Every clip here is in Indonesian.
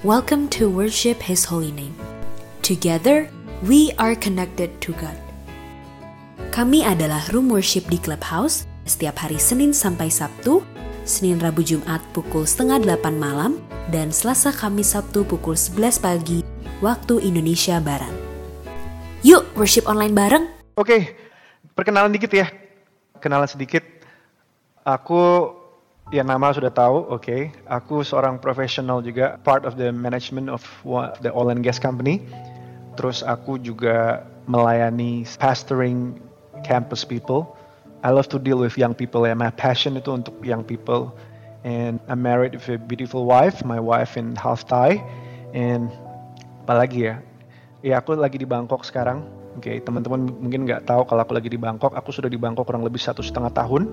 Welcome to worship His holy name. Together, we are connected to God. Kami adalah room worship di Clubhouse setiap hari Senin sampai Sabtu, Senin Rabu Jumat pukul setengah delapan malam, dan Selasa Kamis Sabtu pukul 11 pagi waktu Indonesia Barat. Yuk worship online bareng! Oke, perkenalan dikit ya. Kenalan sedikit. Aku ya nama sudah tahu, oke. Aku seorang profesional juga, part of the management of the oil and gas company. Terus aku juga melayani pastoring campus people. I love to deal with young people ya. My passion itu untuk young people. And I'm married with a beautiful wife, my wife in half Thai. And apalagi ya, ya aku lagi di Bangkok sekarang. Oke, okay, teman-teman mungkin nggak tahu kalau aku lagi di Bangkok. Aku sudah di Bangkok kurang lebih satu setengah tahun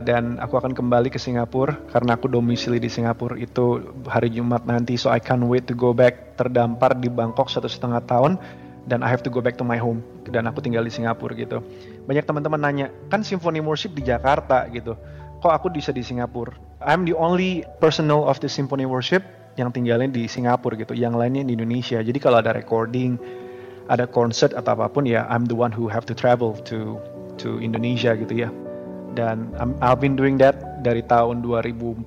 dan aku akan kembali ke Singapura karena aku domisili di Singapura itu hari Jumat nanti. So I can't wait to go back terdampar di Bangkok satu setengah tahun dan I have to go back to my home dan aku tinggal di Singapura gitu. Banyak teman-teman nanya, kan Symphony Worship di Jakarta gitu. Kok aku bisa di Singapura? I'm the only personal of the Symphony Worship yang tinggalnya di Singapura gitu. Yang lainnya di Indonesia. Jadi kalau ada recording, ada concert atau apa pun ya I'm the one who have to travel to to Indonesia gitu ya dan I've been doing that dari tahun 2014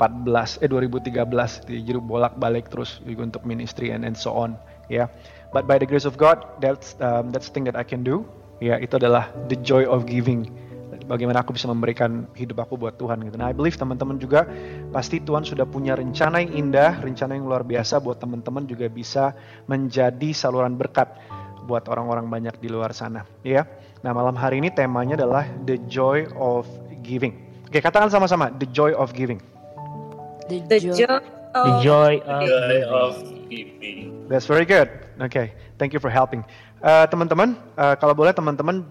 eh 2013 jadi bolak-balik terus untuk ministry and and so on ya yeah. but by the grace of God that's um, that's thing that I can do ya yeah, itu adalah the joy of giving bagaimana aku bisa memberikan hidup aku buat Tuhan gitu. Nah, I believe teman-teman juga pasti Tuhan sudah punya rencana yang indah, rencana yang luar biasa buat teman-teman juga bisa menjadi saluran berkat buat orang-orang banyak di luar sana, ya. Nah, malam hari ini temanya adalah the joy of giving. Oke, katakan sama-sama the joy of giving. The, joy, of, the joy of, joy of giving. That's very good. Oke, okay. thank you for helping. Uh, teman-teman, uh, kalau boleh teman-teman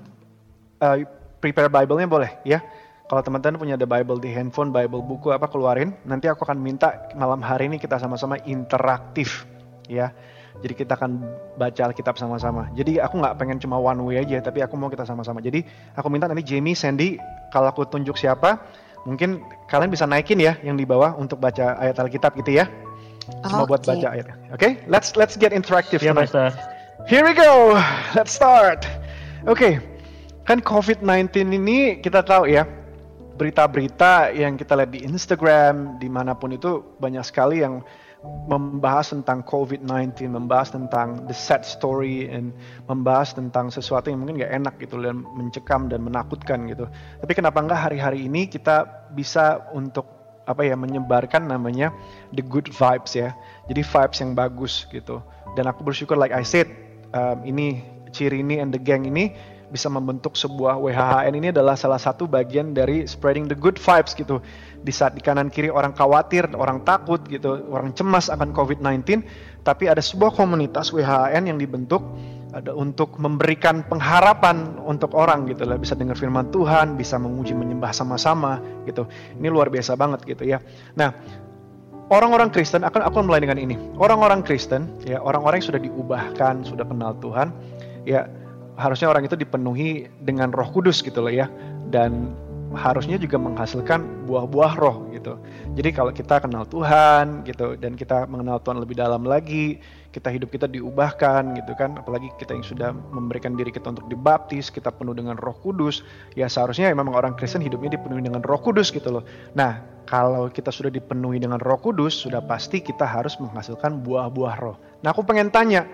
uh, prepare Bible-nya boleh ya. Kalau teman-teman punya the Bible di handphone, Bible buku apa keluarin. Nanti aku akan minta malam hari ini kita sama-sama interaktif ya jadi kita akan baca Alkitab sama-sama. Jadi aku nggak pengen cuma one way aja, tapi aku mau kita sama-sama. Jadi aku minta nanti Jamie, Sandy, kalau aku tunjuk siapa, mungkin kalian bisa naikin ya yang di bawah untuk baca ayat Alkitab gitu ya. Cuma okay. buat baca ayat. Oke, okay? let's let's get interactive. Ya, yeah, Here we go. Let's start. Oke, okay. kan COVID-19 ini kita tahu ya berita-berita yang kita lihat di Instagram di mana pun itu banyak sekali yang membahas tentang COVID-19, membahas tentang the sad story, and membahas tentang sesuatu yang mungkin gak enak gitu dan mencekam dan menakutkan gitu. Tapi kenapa enggak hari-hari ini kita bisa untuk apa ya menyebarkan namanya the good vibes ya. Jadi vibes yang bagus gitu. Dan aku bersyukur like I said um, ini Cirini and the gang ini bisa membentuk sebuah WHHN ini adalah salah satu bagian dari spreading the good vibes gitu di saat di kanan kiri orang khawatir, orang takut gitu, orang cemas akan COVID-19, tapi ada sebuah komunitas WHN yang dibentuk ada untuk memberikan pengharapan untuk orang gitu lah. Bisa dengar firman Tuhan bisa memuji menyembah sama-sama gitu. Ini luar biasa banget gitu ya. Nah orang-orang Kristen akan aku mulai dengan ini. Orang-orang Kristen ya orang-orang yang sudah diubahkan sudah kenal Tuhan ya harusnya orang itu dipenuhi dengan Roh Kudus gitu loh ya. Dan harusnya juga menghasilkan buah-buah roh gitu. Jadi kalau kita kenal Tuhan gitu dan kita mengenal Tuhan lebih dalam lagi, kita hidup kita diubahkan gitu kan, apalagi kita yang sudah memberikan diri kita untuk dibaptis, kita penuh dengan Roh Kudus, ya seharusnya ya memang orang Kristen hidupnya dipenuhi dengan Roh Kudus gitu loh. Nah, kalau kita sudah dipenuhi dengan Roh Kudus, sudah pasti kita harus menghasilkan buah-buah roh. Nah, aku pengen tanya,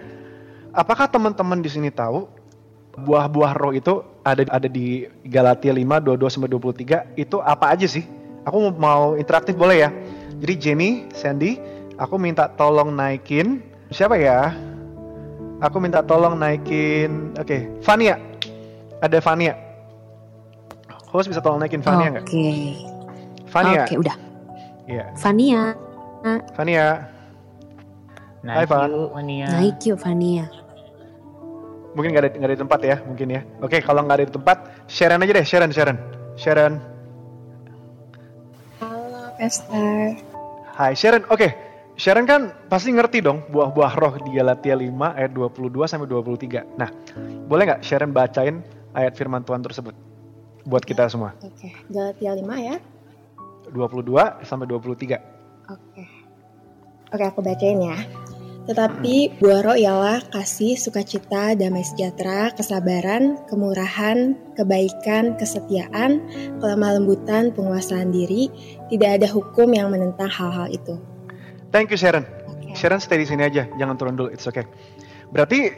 apakah teman-teman di sini tahu buah-buah roh itu ada ada di Galatia 5 22 sampai 23 itu apa aja sih? Aku mau interaktif boleh ya? Jadi Jamie, Sandy, aku minta tolong naikin siapa ya? Aku minta tolong naikin oke, okay, Fania. Ada Fania. Host bisa tolong naikin Fania nggak? Oke. Okay. Fania. Oke, okay, udah. Iya. Yeah. Fania. Fania. Naik Hai, Fan. Fania. Naik yuk Fania mungkin nggak ada nggak ada tempat ya mungkin ya. Oke kalau nggak ada di tempat Sharon aja deh Sharon Sharon. Sharon. Halo Pastor. Hai Sharon. Oke Sharon kan pasti ngerti dong buah-buah roh di Galatia 5 ayat 22 sampai 23 nah boleh nggak Sharon bacain ayat firman Tuhan tersebut buat kita semua? oke. Galatia 5 ya? 22 sampai 23 oke. Oke aku bacain ya Tetapi buah roh ialah kasih, sukacita, damai sejahtera, kesabaran, kemurahan, kebaikan, kesetiaan, kelemah lembutan, penguasaan diri. Tidak ada hukum yang menentang hal-hal itu. Thank you Sharon. Sharon stay di sini aja, jangan turun dulu, it's okay. Berarti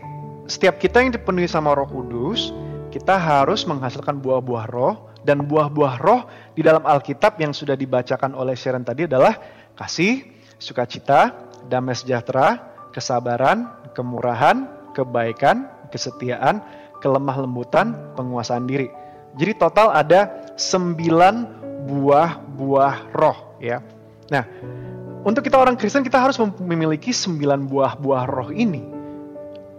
setiap kita yang dipenuhi sama Roh Kudus, kita harus menghasilkan buah-buah roh dan buah-buah roh di dalam Alkitab yang sudah dibacakan oleh Sharon tadi adalah kasih, sukacita, damai sejahtera, kesabaran, kemurahan, kebaikan, kesetiaan, kelemah lembutan, penguasaan diri. Jadi total ada sembilan buah-buah roh ya. Nah, untuk kita orang Kristen kita harus memiliki sembilan buah-buah roh ini.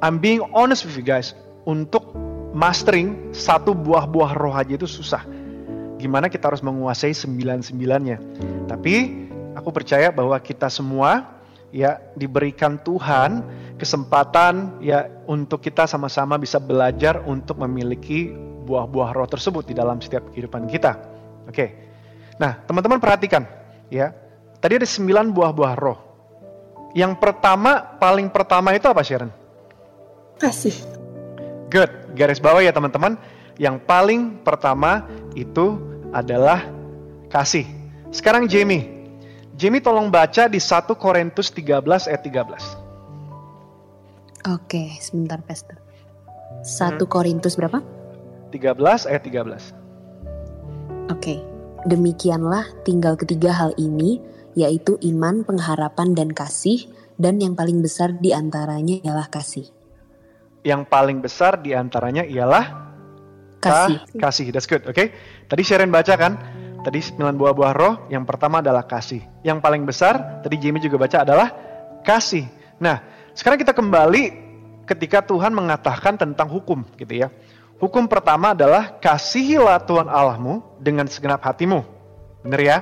I'm being honest with you guys. Untuk mastering satu buah-buah roh aja itu susah. Gimana kita harus menguasai sembilan-sembilannya. Tapi aku percaya bahwa kita semua ya diberikan Tuhan kesempatan ya untuk kita sama-sama bisa belajar untuk memiliki buah-buah roh tersebut di dalam setiap kehidupan kita. Oke. Nah, teman-teman perhatikan ya. Tadi ada sembilan buah-buah roh. Yang pertama, paling pertama itu apa Sharon? Kasih. Good. Garis bawah ya teman-teman. Yang paling pertama itu adalah kasih. Sekarang Jamie, Jamie tolong baca di 1 Korintus 13 ayat 13. Oke, sebentar Pastor. 1 hmm. Korintus berapa? 13 ayat 13. Oke. Demikianlah tinggal ketiga hal ini, yaitu iman, pengharapan, dan kasih, dan yang paling besar di antaranya ialah kasih. Yang paling besar di antaranya ialah kasih. kasih, that's good, oke? Okay? Tadi Sharon baca kan, Tadi sembilan buah-buah roh, yang pertama adalah kasih. Yang paling besar, tadi Jamie juga baca adalah kasih. Nah, sekarang kita kembali ketika Tuhan mengatakan tentang hukum gitu ya. Hukum pertama adalah kasihilah Tuhan Allahmu dengan segenap hatimu. Benar ya?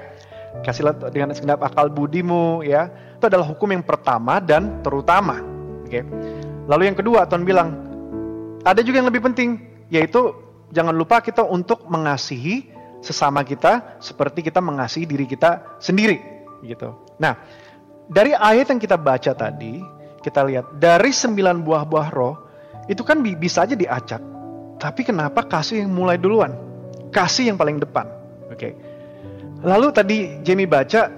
Kasihlah dengan segenap akal budimu ya. Itu adalah hukum yang pertama dan terutama. Oke. Lalu yang kedua Tuhan bilang ada juga yang lebih penting yaitu jangan lupa kita untuk mengasihi sesama kita seperti kita mengasihi diri kita sendiri gitu. Nah, dari ayat yang kita baca tadi, kita lihat dari sembilan buah-buah roh itu kan bisa aja diacak. Tapi kenapa kasih yang mulai duluan? Kasih yang paling depan. Oke. Lalu tadi Jamie baca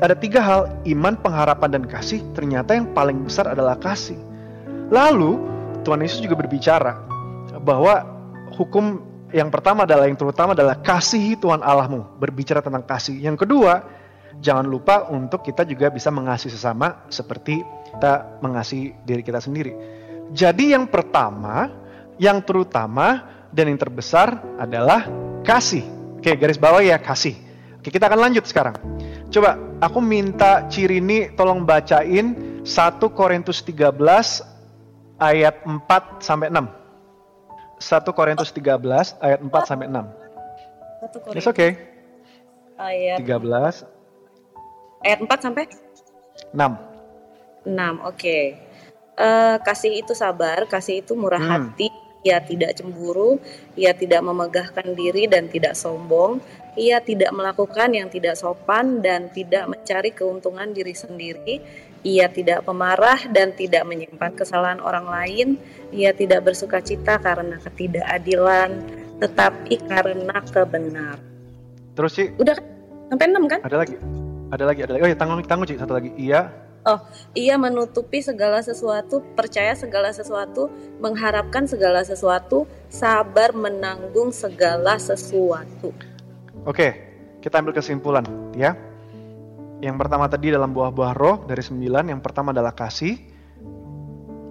ada tiga hal, iman, pengharapan, dan kasih. Ternyata yang paling besar adalah kasih. Lalu Tuhan Yesus juga berbicara bahwa hukum yang pertama adalah yang terutama adalah kasihi Tuhan Allahmu, berbicara tentang kasih. Yang kedua, jangan lupa untuk kita juga bisa mengasihi sesama seperti kita mengasihi diri kita sendiri. Jadi yang pertama, yang terutama dan yang terbesar adalah kasih. Oke, garis bawah ya kasih. Oke, kita akan lanjut sekarang. Coba aku minta ciri ini tolong bacain 1 Korintus 13 ayat 4 sampai 6. 1 Korintus 13 ayat 4 sampai 6. 1 Korintus. It's okay. Ayat 13 ayat 4 sampai 6. 6. Oke. Okay. Uh, eh, kasih itu sabar, kasih itu murah hmm. hati, ia tidak cemburu, ia tidak memegahkan diri dan tidak sombong, ia tidak melakukan yang tidak sopan dan tidak mencari keuntungan diri sendiri, ia tidak pemarah dan tidak menyimpan kesalahan orang lain. Ia tidak bersuka cita karena ketidakadilan, tetapi karena kebenar. Terus sih? Udah sampai enam kan? Ada lagi. Ada lagi, ada lagi. Oh ya, tanggung tanggung sih satu lagi. Iya. Oh, ia menutupi segala sesuatu, percaya segala sesuatu, mengharapkan segala sesuatu, sabar menanggung segala sesuatu. Oke, kita ambil kesimpulan ya. Yang pertama tadi dalam buah-buah roh dari sembilan, yang pertama adalah kasih.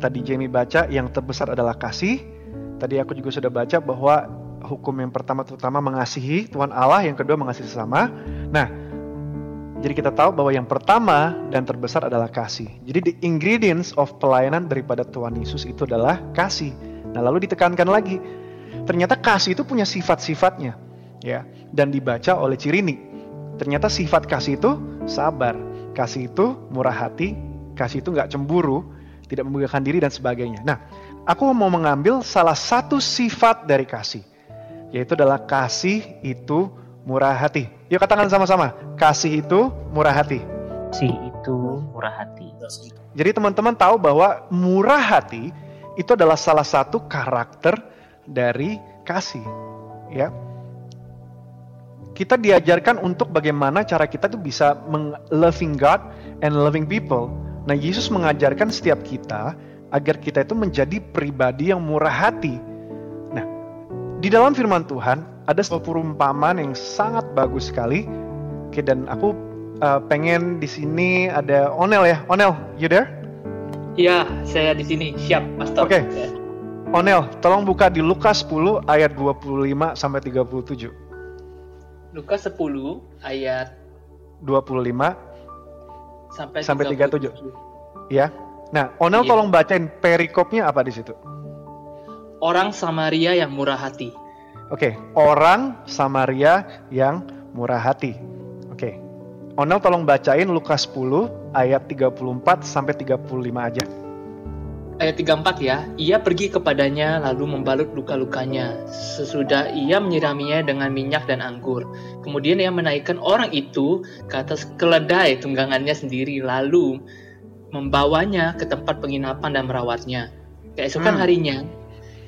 Tadi Jamie baca yang terbesar adalah kasih. Tadi aku juga sudah baca bahwa hukum yang pertama terutama mengasihi Tuhan Allah, yang kedua mengasihi sesama. Nah, jadi kita tahu bahwa yang pertama dan terbesar adalah kasih. Jadi the ingredients of pelayanan daripada Tuhan Yesus itu adalah kasih. Nah, lalu ditekankan lagi, ternyata kasih itu punya sifat-sifatnya, ya, dan dibaca oleh Cirini Ternyata sifat kasih itu sabar, kasih itu murah hati, kasih itu nggak cemburu, tidak membanggakan diri dan sebagainya. Nah, aku mau mengambil salah satu sifat dari kasih, yaitu adalah kasih itu murah hati. Yuk katakan sama-sama, kasih itu murah hati. kasih itu murah hati. Jadi teman-teman tahu bahwa murah hati itu adalah salah satu karakter dari kasih, ya. Kita diajarkan untuk bagaimana cara kita tuh bisa loving God and loving people. Nah, Yesus mengajarkan setiap kita agar kita itu menjadi pribadi yang murah hati. Nah, di dalam firman Tuhan ada sebuah perumpamaan yang sangat bagus sekali. Oke, dan aku uh, pengen di sini ada Onel ya. Onel, you there? Iya, saya di sini. Siap, Pastor. Oke. Okay. Onel, tolong buka di Lukas 10 ayat 25 sampai 37. Lukas 10 ayat 25 sampai, sampai 37. 37. Ya. Nah, Onel iya. tolong bacain perikopnya apa di situ? Orang Samaria yang murah hati. Oke, okay. orang Samaria yang murah hati. Oke. Okay. Onel tolong bacain Lukas 10 ayat 34 sampai 35 aja ayat 34 ya, ia pergi kepadanya lalu membalut luka-lukanya. Sesudah ia menyiraminya dengan minyak dan anggur. Kemudian ia menaikkan orang itu ke atas keledai tunggangannya sendiri lalu membawanya ke tempat penginapan dan merawatnya. Keesokan hmm. harinya,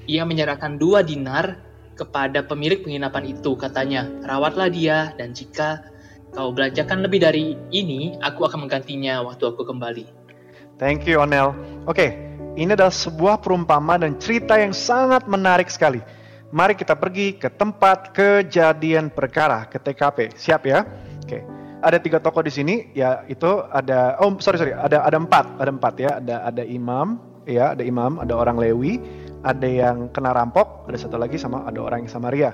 ia menyerahkan dua dinar kepada pemilik penginapan itu. Katanya, rawatlah dia dan jika kau belanjakan lebih dari ini, aku akan menggantinya waktu aku kembali. Thank you, Onel. Oke, okay, ini adalah sebuah perumpamaan dan cerita yang sangat menarik sekali. Mari kita pergi ke tempat kejadian perkara, ke TKP. Siap ya? Oke. Ada tiga tokoh di sini, ya itu ada, oh sorry sorry, ada ada empat, ada empat ya, ada ada imam, ya ada imam, ada orang Lewi, ada yang kena rampok, ada satu lagi sama ada orang yang Samaria.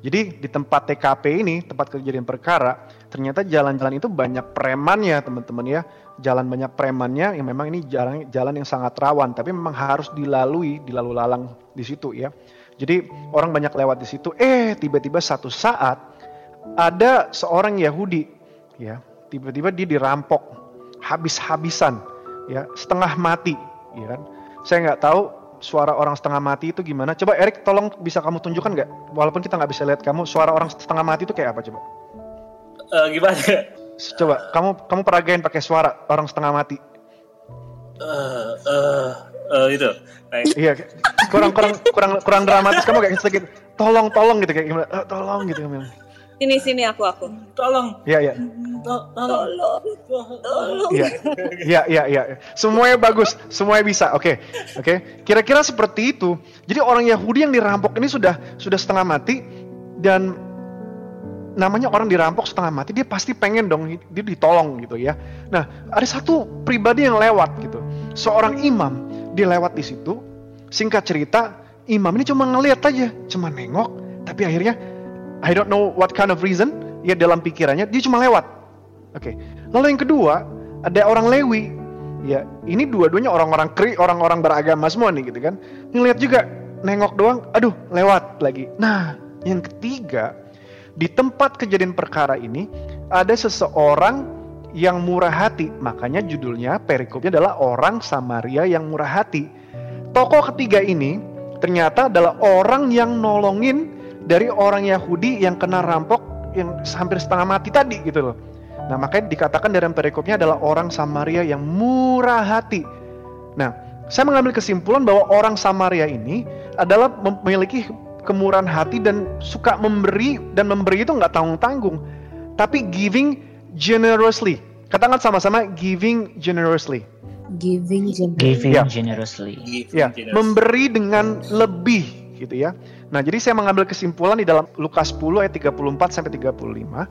Jadi di tempat TKP ini, tempat kejadian perkara, ternyata jalan-jalan itu banyak premannya teman-teman ya. Jalan banyak premannya yang memang ini jalan jalan yang sangat rawan, tapi memang harus dilalui, dilalu lalang di situ ya. Jadi orang banyak lewat di situ. Eh tiba-tiba satu saat ada seorang Yahudi ya, tiba-tiba dia dirampok habis-habisan ya, setengah mati ya kan. Saya nggak tahu suara orang setengah mati itu gimana? Coba Erik tolong bisa kamu tunjukkan nggak? Walaupun kita nggak bisa lihat kamu, suara orang setengah mati itu kayak apa coba? Uh, gimana? Coba kamu kamu peragain pakai suara orang setengah mati. Uh, uh, uh, itu. Iya, kurang kurang kurang kurang dramatis kamu kayak sedikit tolong tolong gitu kayak gimana? Uh, tolong gitu kamu. Sini sini aku aku. Tolong. Iya iya. Tolong. Tolong. Iya. Iya iya iya. Semuanya bagus, semuanya bisa. Oke. Okay. Oke. Okay. Kira-kira seperti itu. Jadi orang Yahudi yang dirampok ini sudah sudah setengah mati dan namanya orang dirampok setengah mati dia pasti pengen dong dia ditolong gitu ya. Nah, ada satu pribadi yang lewat gitu. Seorang imam dia lewat di situ. Singkat cerita, imam ini cuma ngeliat aja, cuma nengok, tapi akhirnya I don't know what kind of reason, ya dalam pikirannya dia cuma lewat. Oke. Okay. Lalu yang kedua, ada orang Lewi. Ya, ini dua-duanya orang-orang kri, orang-orang beragama semua nih gitu kan. Ngeliat juga, nengok doang, aduh lewat lagi. Nah, yang ketiga, di tempat kejadian perkara ini ada seseorang yang murah hati. Makanya judulnya perikopnya adalah orang Samaria yang murah hati. Tokoh ketiga ini ternyata adalah orang yang nolongin dari orang Yahudi yang kena rampok yang hampir setengah mati tadi gitu loh. Nah makanya dikatakan dalam perikopnya adalah orang Samaria yang murah hati. Nah saya mengambil kesimpulan bahwa orang Samaria ini adalah memiliki kemurahan hati dan suka memberi dan memberi itu nggak tanggung-tanggung, tapi giving generously. Katakan sama-sama giving generously. Giving generously. Giving ya. generously. Ya, memberi dengan lebih gitu ya. Nah, jadi saya mengambil kesimpulan di dalam Lukas 10 ayat 34 sampai 35.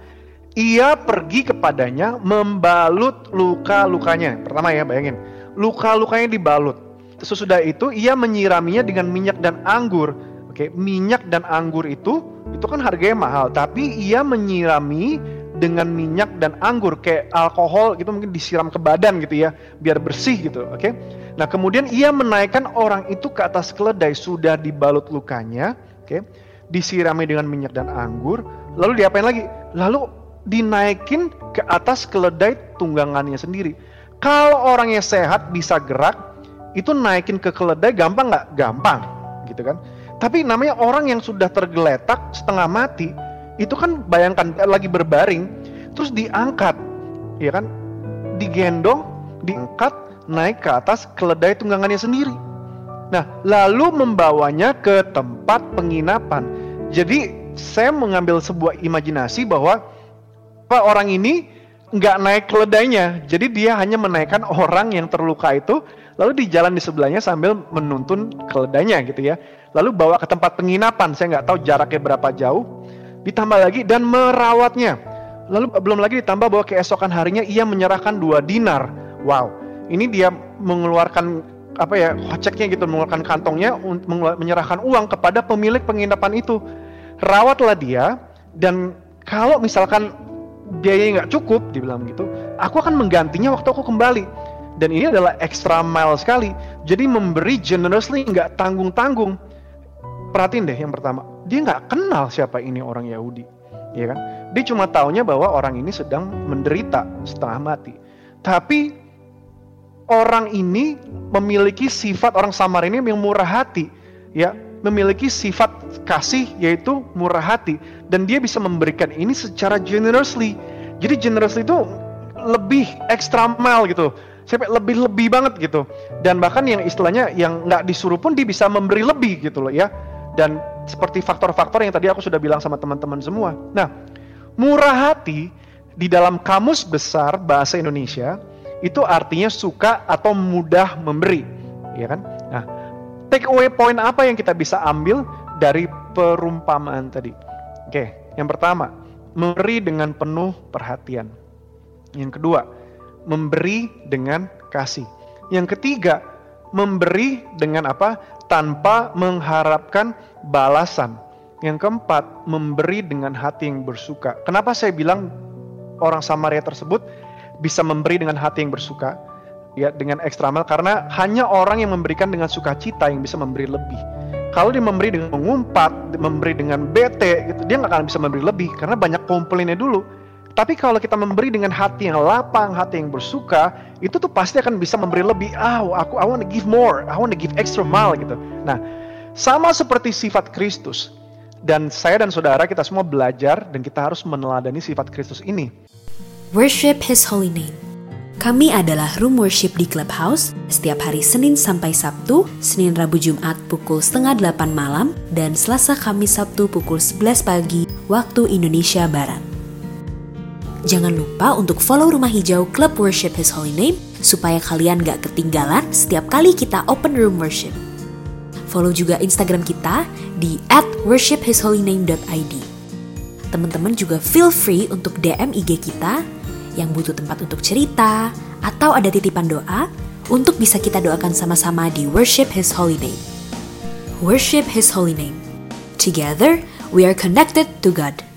Ia pergi kepadanya membalut luka-lukanya. Pertama ya, bayangin. Luka-lukanya dibalut. Sesudah itu ia menyiraminya dengan minyak dan anggur. Oke, minyak dan anggur itu itu kan harganya mahal, tapi ia menyirami dengan minyak dan anggur kayak alkohol gitu mungkin disiram ke badan gitu ya, biar bersih gitu. Oke. Nah, kemudian ia menaikkan orang itu ke atas keledai sudah dibalut lukanya Oke. Disirami dengan minyak dan anggur, lalu diapain lagi? Lalu dinaikin ke atas keledai tunggangannya sendiri. Kalau orangnya sehat bisa gerak, itu naikin ke keledai gampang nggak? Gampang, gitu kan? Tapi namanya orang yang sudah tergeletak setengah mati, itu kan bayangkan lagi berbaring, terus diangkat, ya kan? digendong, diangkat, naik ke atas keledai tunggangannya sendiri. Nah, lalu membawanya ke tempat penginapan. Jadi saya mengambil sebuah imajinasi bahwa pak orang ini nggak naik keledainya, jadi dia hanya menaikkan orang yang terluka itu, lalu di jalan di sebelahnya sambil menuntun keledainya gitu ya, lalu bawa ke tempat penginapan, saya nggak tahu jaraknya berapa jauh, ditambah lagi dan merawatnya, lalu belum lagi ditambah bahwa keesokan harinya ia menyerahkan dua dinar, wow, ini dia mengeluarkan apa ya koceknya gitu mengeluarkan kantongnya menyerahkan uang kepada pemilik penginapan itu. Rawatlah dia dan kalau misalkan biayanya nggak cukup dibilang gitu aku akan menggantinya waktu aku kembali dan ini adalah extra mile sekali. Jadi memberi generously nggak tanggung tanggung perhatiin deh yang pertama. Dia nggak kenal siapa ini orang Yahudi ya kan? Dia cuma taunya bahwa orang ini sedang menderita setengah mati. Tapi orang ini memiliki sifat orang Samar ini yang murah hati ya. Memiliki sifat kasih yaitu murah hati. Dan dia bisa memberikan ini secara generously. Jadi generously itu lebih extra mile gitu. Sampai lebih-lebih banget gitu. Dan bahkan yang istilahnya yang nggak disuruh pun dia bisa memberi lebih gitu loh ya. Dan seperti faktor-faktor yang tadi aku sudah bilang sama teman-teman semua. Nah, murah hati di dalam kamus besar bahasa Indonesia itu artinya suka atau mudah memberi, ya kan? Nah, take away point apa yang kita bisa ambil dari perumpamaan tadi? Oke, yang pertama, memberi dengan penuh perhatian. Yang kedua, memberi dengan kasih. Yang ketiga, memberi dengan apa? Tanpa mengharapkan balasan. Yang keempat, memberi dengan hati yang bersuka. Kenapa saya bilang orang Samaria tersebut bisa memberi dengan hati yang bersuka? ya dengan ekstramal karena hanya orang yang memberikan dengan sukacita yang bisa memberi lebih. Kalau dia memberi dengan mengumpat, memberi dengan bete, gitu, dia nggak akan bisa memberi lebih karena banyak komplainnya dulu. Tapi kalau kita memberi dengan hati yang lapang, hati yang bersuka, itu tuh pasti akan bisa memberi lebih. Ah, aku I want to give more, I want to give extra mile gitu. Nah, sama seperti sifat Kristus. Dan saya dan saudara kita semua belajar dan kita harus meneladani sifat Kristus ini. Worship His Holy Name. Kami adalah Room Worship di Clubhouse setiap hari Senin sampai Sabtu, Senin Rabu Jumat pukul setengah delapan malam, dan Selasa Kamis Sabtu pukul 11 pagi waktu Indonesia Barat. Jangan lupa untuk follow Rumah Hijau Club Worship His Holy Name supaya kalian gak ketinggalan setiap kali kita open room worship. Follow juga Instagram kita di at worshiphisholyname.id. Teman-teman juga feel free untuk DM IG kita yang butuh tempat untuk cerita, atau ada titipan doa untuk bisa kita doakan sama-sama di Worship His Holy Name. Worship His Holy Name. Together, we are connected to God.